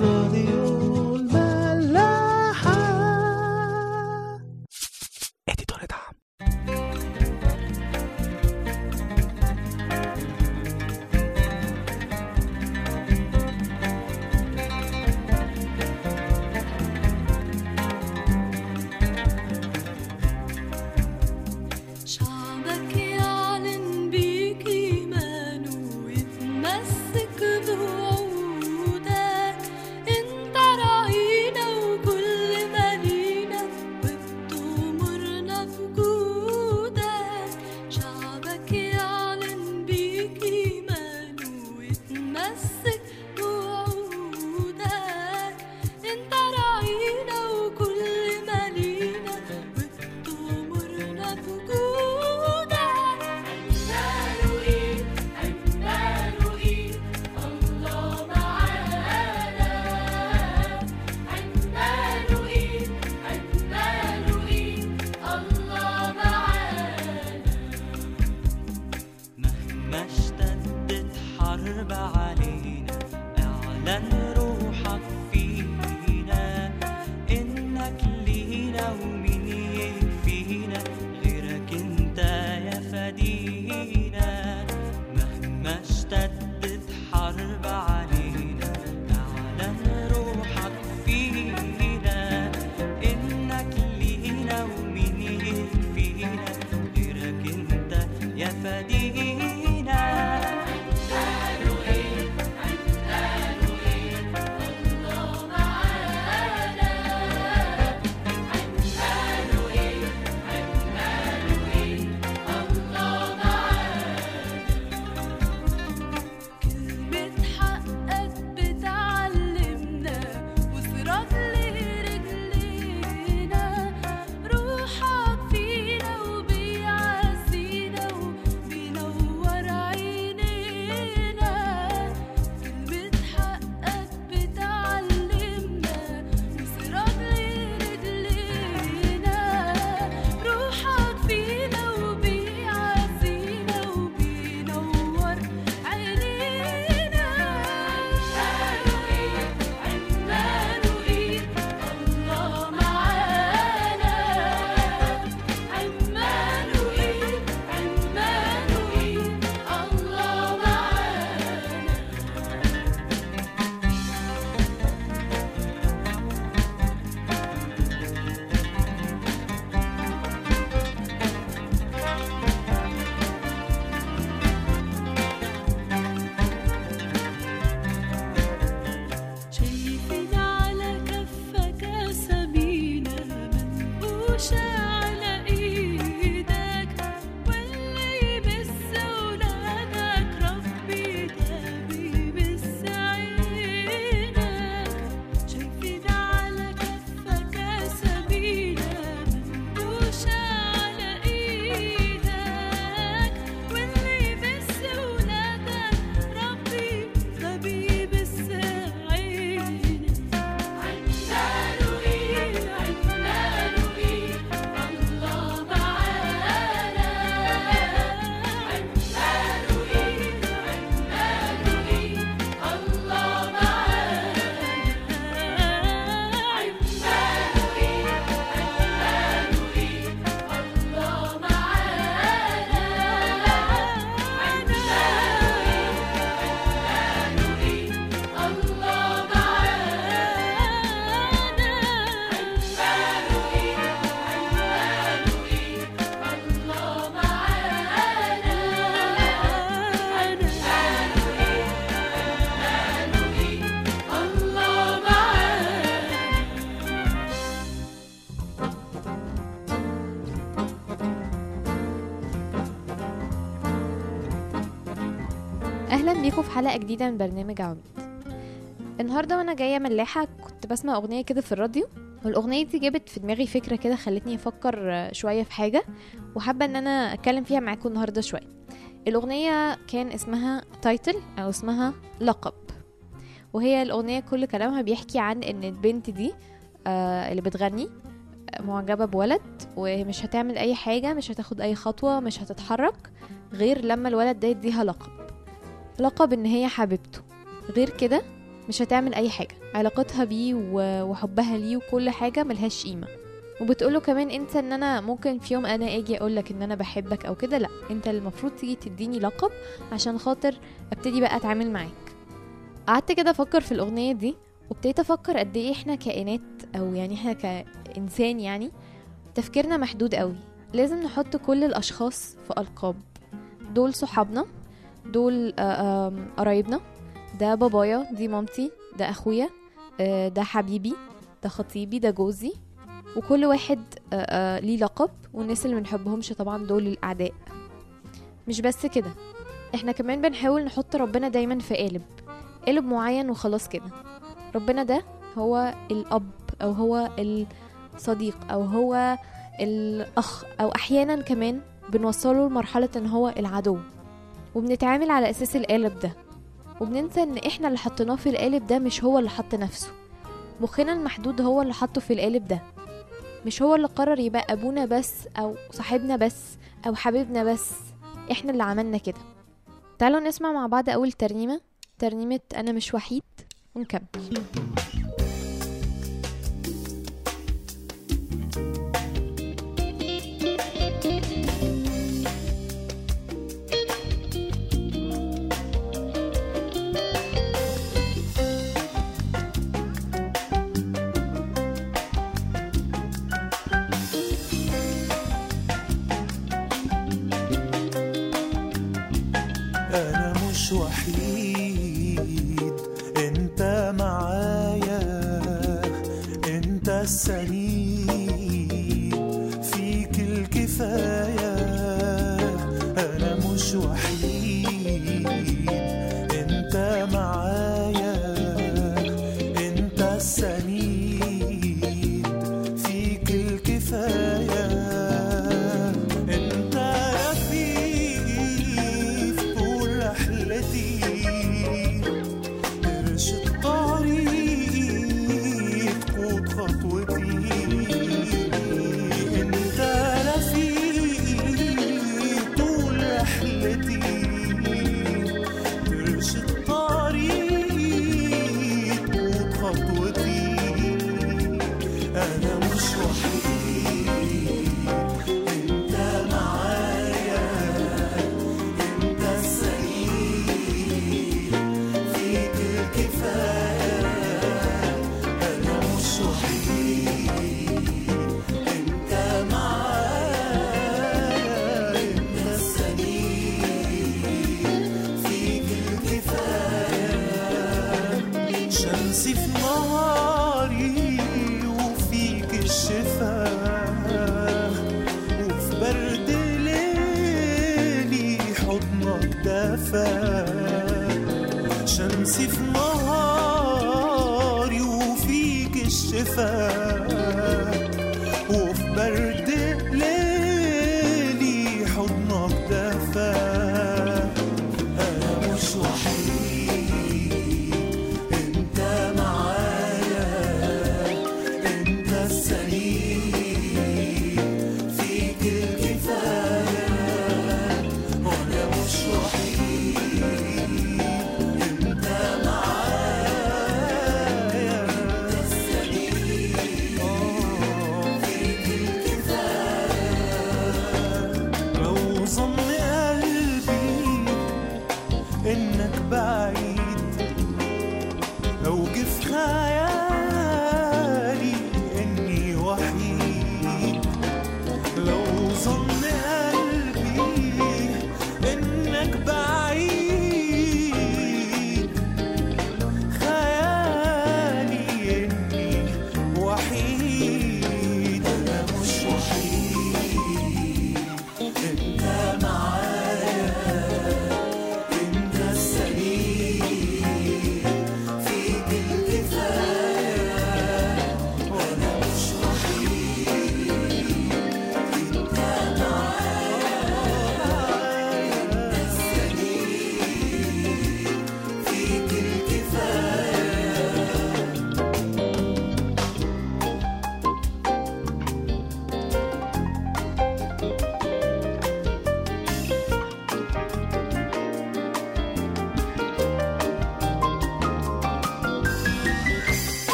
راديو Nasıl أهلا بيكم في حلقة جديدة من برنامج عميد. النهارده وأنا جاية ملاحة كنت بسمع أغنية كده في الراديو والأغنية دي جابت في دماغي فكرة كده خلتني أفكر شوية في حاجة وحابة إن أنا أتكلم فيها معاكم النهارده شوية. الأغنية كان اسمها تايتل أو اسمها لقب. وهي الأغنية كل كلامها بيحكي عن إن البنت دي آه اللي بتغني معجبة بولد ومش هتعمل أي حاجة مش هتاخد أي خطوة مش هتتحرك غير لما الولد ده يديها لقب. لقب إن هي حبيبته. غير كده مش هتعمل أي حاجة. علاقتها بيه وحبها ليه وكل حاجة ملهاش قيمة. وبتقوله كمان أنت إن أنا ممكن في يوم أنا آجي اقولك إن أنا بحبك أو كده لأ. أنت المفروض تيجي تديني لقب عشان خاطر أبتدي بقى أتعامل معاك. قعدت كده أفكر في الأغنية دي وابتديت أفكر قد إيه إحنا كائنات أو يعني إحنا كإنسان يعني تفكيرنا محدود قوي لازم نحط كل الأشخاص في ألقاب. دول صحابنا دول آه، قرايبنا. ده بابايا دي مامتي ده أخويا آه، ده حبيبي ده خطيبي ده جوزي. وكل واحد آه، ليه لقب والناس اللي بنحبهمش طبعا دول الأعداء. مش بس كده إحنا كمان بنحاول نحط ربنا دايما في قالب قالب معين وخلاص كده. ربنا ده هو الأب أو هو الصديق أو هو الأخ أو أحيانا كمان بنوصله لمرحلة إن هو العدو. وبنتعامل على أساس القالب ده. وبننسى إن إحنا اللي حطيناه في القالب ده مش هو اللي حط نفسه. مخنا المحدود هو اللي حطه في القالب ده. مش هو اللي قرر يبقى أبونا بس أو صاحبنا بس أو حبيبنا بس. إحنا اللي عملنا كده. تعالوا نسمع مع بعض أول ترنيمة. ترنيمة أنا مش وحيد. ونكمل.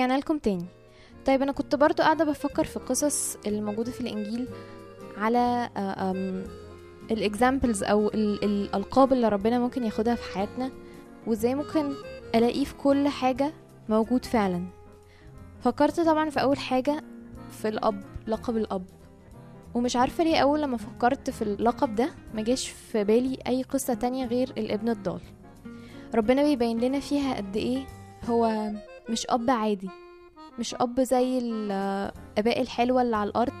رجعنا لكم تاني. طيب أنا كنت برضو قاعدة بفكر في القصص اللي موجوده في الإنجيل على الاكزامبلز أو ال- الألقاب اللي ربنا ممكن ياخدها في حياتنا وإزاي ممكن ألاقيه في كل حاجة موجود فعلا. فكرت طبعا في أول حاجة في الأب لقب الأب. ومش عارفة ليه أول لما فكرت في اللقب ده ما جاش في بالي أي قصة تانية غير الابن الضال. ربنا بيبين لنا فيها قد إيه هو مش أب عادي. مش أب زي الآباء الحلوة اللي على الأرض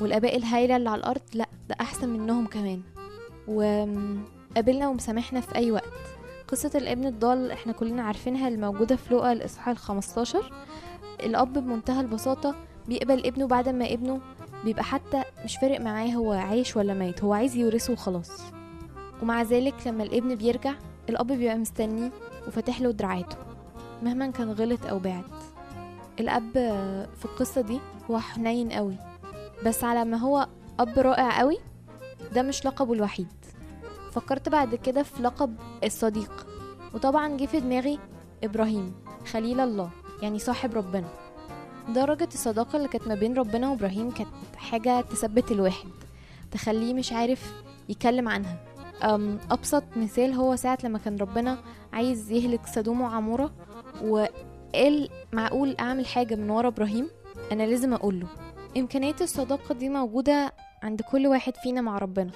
والآباء الهايلة اللي على الأرض لأ ده أحسن منهم كمان. وقابلنا ومسامحنا في أي وقت. قصة الابن الضال إحنا كلنا عارفينها الموجودة في لقا الإصحاح الخمستاشر. الأب بمنتهى البساطة بيقبل ابنه بعد ما ابنه بيبقى حتى مش فارق معاه هو عايش ولا ميت هو عايز يورثه وخلاص. ومع ذلك لما الابن بيرجع الأب بيبقى مستنيه وفاتح له دراعاته. مهما كان غلط أو بعد. الأب في القصة دي هو حنين قوي بس على ما هو أب رائع قوي ده مش لقبه الوحيد. فكرت بعد كده في لقب الصديق وطبعا جه في دماغي إبراهيم خليل الله يعني صاحب ربنا. درجة الصداقة اللي كانت ما بين ربنا وإبراهيم كانت حاجة تثبت الواحد تخليه مش عارف يتكلم عنها. أبسط مثال هو ساعة لما كان ربنا عايز يهلك سدوم وعمورة وقال معقول أعمل حاجة من ورا إبراهيم؟ أنا لازم أقوله. إمكانية الصداقة دي موجودة عند كل واحد فينا مع ربنا.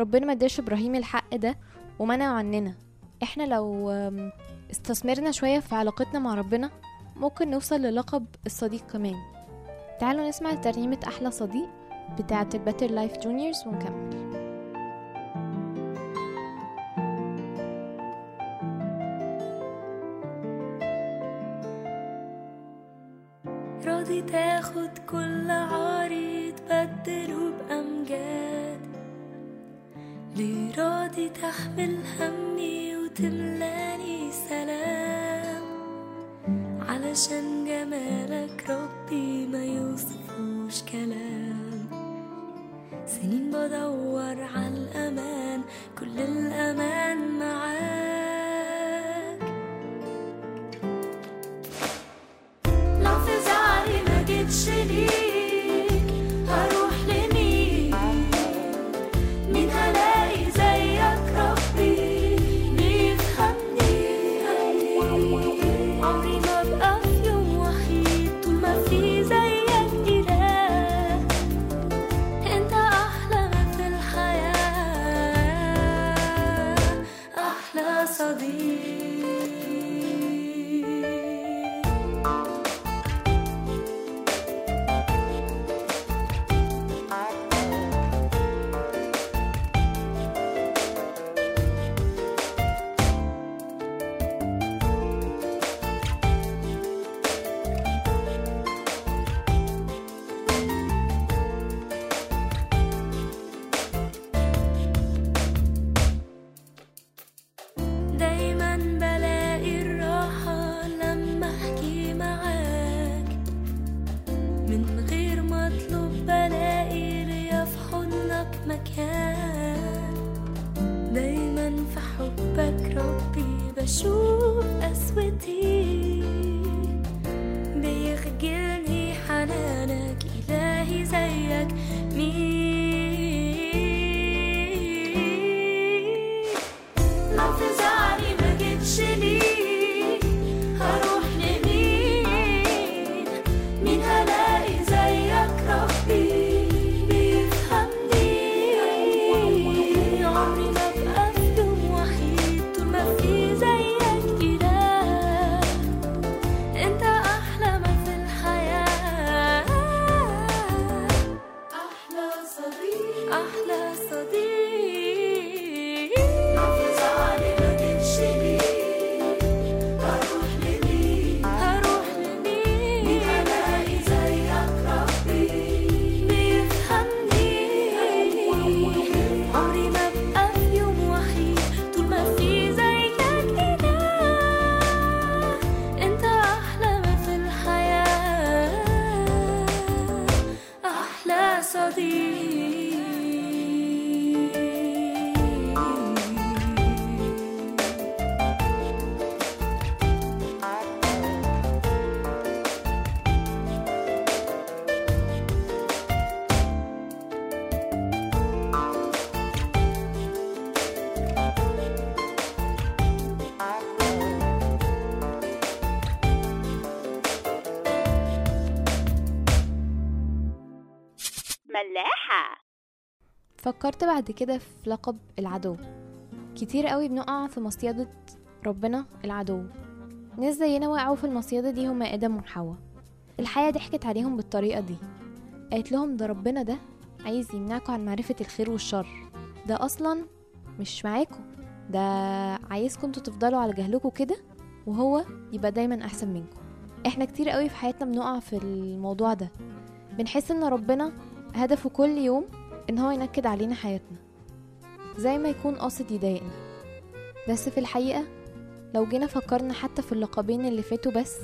ربنا ما اداش إبراهيم الحق ده ومنعه عننا. إحنا لو استثمرنا شوية في علاقتنا مع ربنا ممكن نوصل للقب الصديق كمان. تعالوا نسمع ترنيمة أحلى صديق بتاعة ال Better Life Juniors ونكمل. تاخد كل عاري تبدله بأمجاد. ليه راضي تحمل همي وتملاني سلام. علشان جمالك ربي ما يوصفوش كلام. سنين بدور على ملاحة. فكرت بعد كده في لقب العدو. كتير قوي بنقع في مصيدة ربنا العدو. ناس زينا وقعوا في المصيدة دي هما آدم وحواء. الحياة ضحكت عليهم بالطريقة دي. قالت لهم ده ربنا ده عايز يمنعكم عن معرفة الخير والشر. ده أصلا مش معاكم ده عايزكم أنتوا تفضلوا على جهلكم كده وهو يبقى دايما أحسن منكم إحنا كتير قوي في حياتنا بنقع في الموضوع ده. بنحس إن ربنا هدفه كل يوم إن هو ينكد علينا حياتنا زي ما يكون قاصد يضايقنا. بس في الحقيقة لو جينا فكرنا حتى في اللقبين اللي فاتوا بس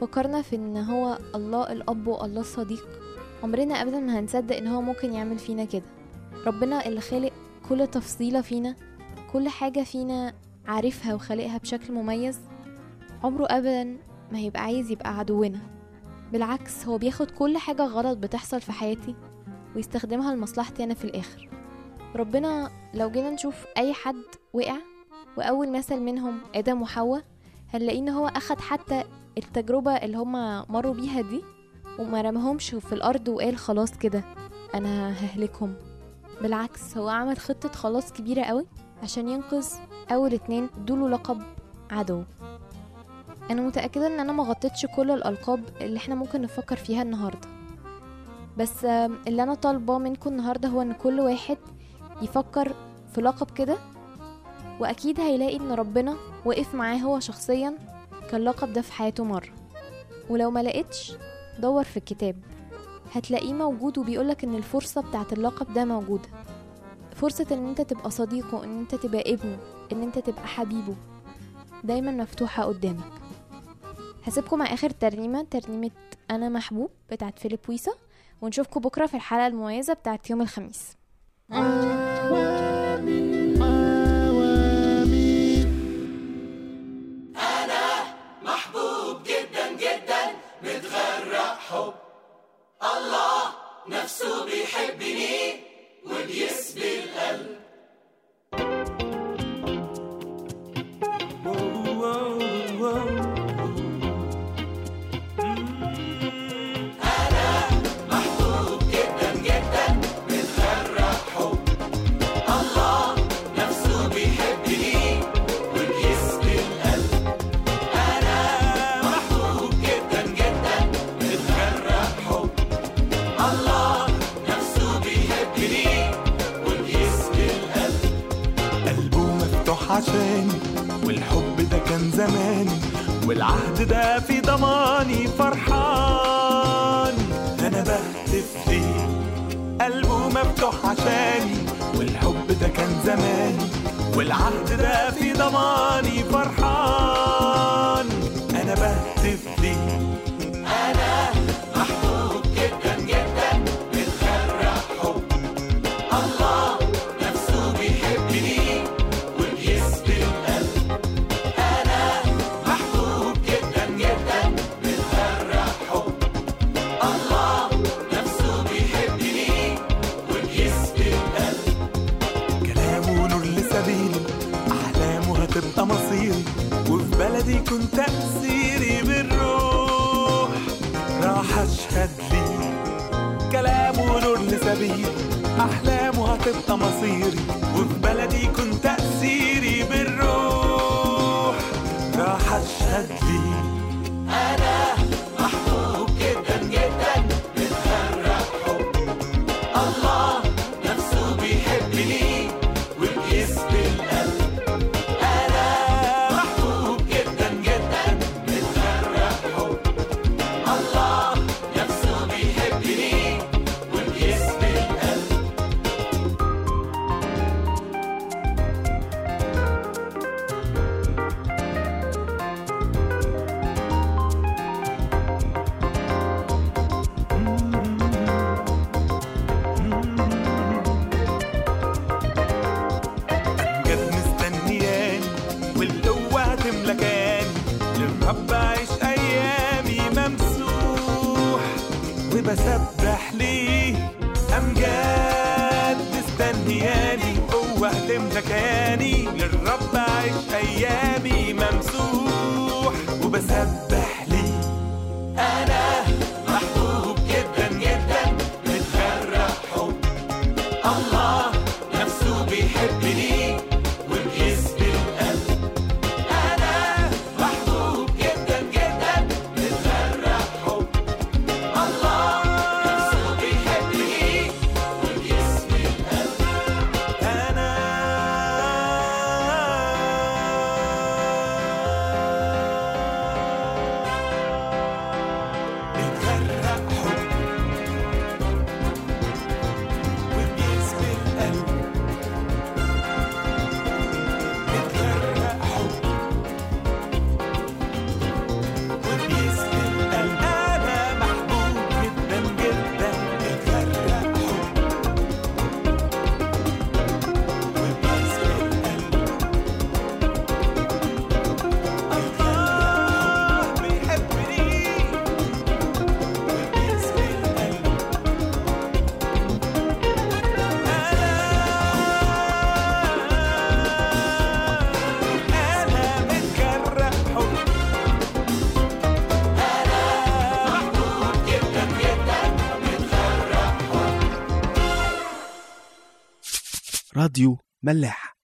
فكرنا في إن هو الله الأب والله الصديق عمرنا ابدا ما هنصدق إن هو ممكن يعمل فينا كده. ربنا اللي خالق كل تفصيلة فينا كل حاجة فينا عارفها وخالقها بشكل مميز عمره ابدا ما هيبقى عايز يبقى عدونا. بالعكس هو بياخد كل حاجة غلط بتحصل في حياتي ويستخدمها لمصلحتي أنا في الآخر. ربنا لو جينا نشوف أي حد وقع وأول مثل منهم آدم وحواء هنلاقيه إن هو أخد حتى التجربة اللي هما مروا بيها دي وما رمهمش في الأرض وقال خلاص كده أنا ههلكهم. بالعكس هو عمل خطة خلاص كبيرة قوي عشان ينقذ أول اتنين ادوله لقب عدو. أنا متأكدة إن أنا ما غطيتش كل الألقاب اللي إحنا ممكن نفكر فيها النهاردة. بس اللي أنا طالباه منكم النهاردة هو إن كل واحد يفكر في لقب كده وأكيد هيلاقي إن ربنا وقف معاه هو شخصيا كان اللقب ده في حياته مرة. ولو ما لقيتش دور في الكتاب. هتلاقيه موجود وبيقولك إن الفرصة بتاعت اللقب ده موجودة. فرصة إن أنت تبقى صديقه إن أنت تبقى ابنه إن أنت تبقى حبيبه دايما مفتوحة قدامك. هسيبكم مع آخر ترنيمة ترنيمة أنا محبوب بتاعت فيليب ويسا. ونشوفكم بكرة في الحلقة المميزة بتاعت يوم الخميس. عشاني والحب ده كان زماني والعهد ده في ضماني فرحان. أنا بهتف ليه قلبه مفتوح عشاني والحب ده كان زماني والعهد ده في ضماني فرحان. أنا بهتف ليه بلدي كنت تأثيري بالروح. راح أشهد ليه كلامه نور لسبيلي أحلامه هتبقى مصيري وفي بلدي كنت تأثيري بالروح. راح أشهد ليه أنا راديو ملاح.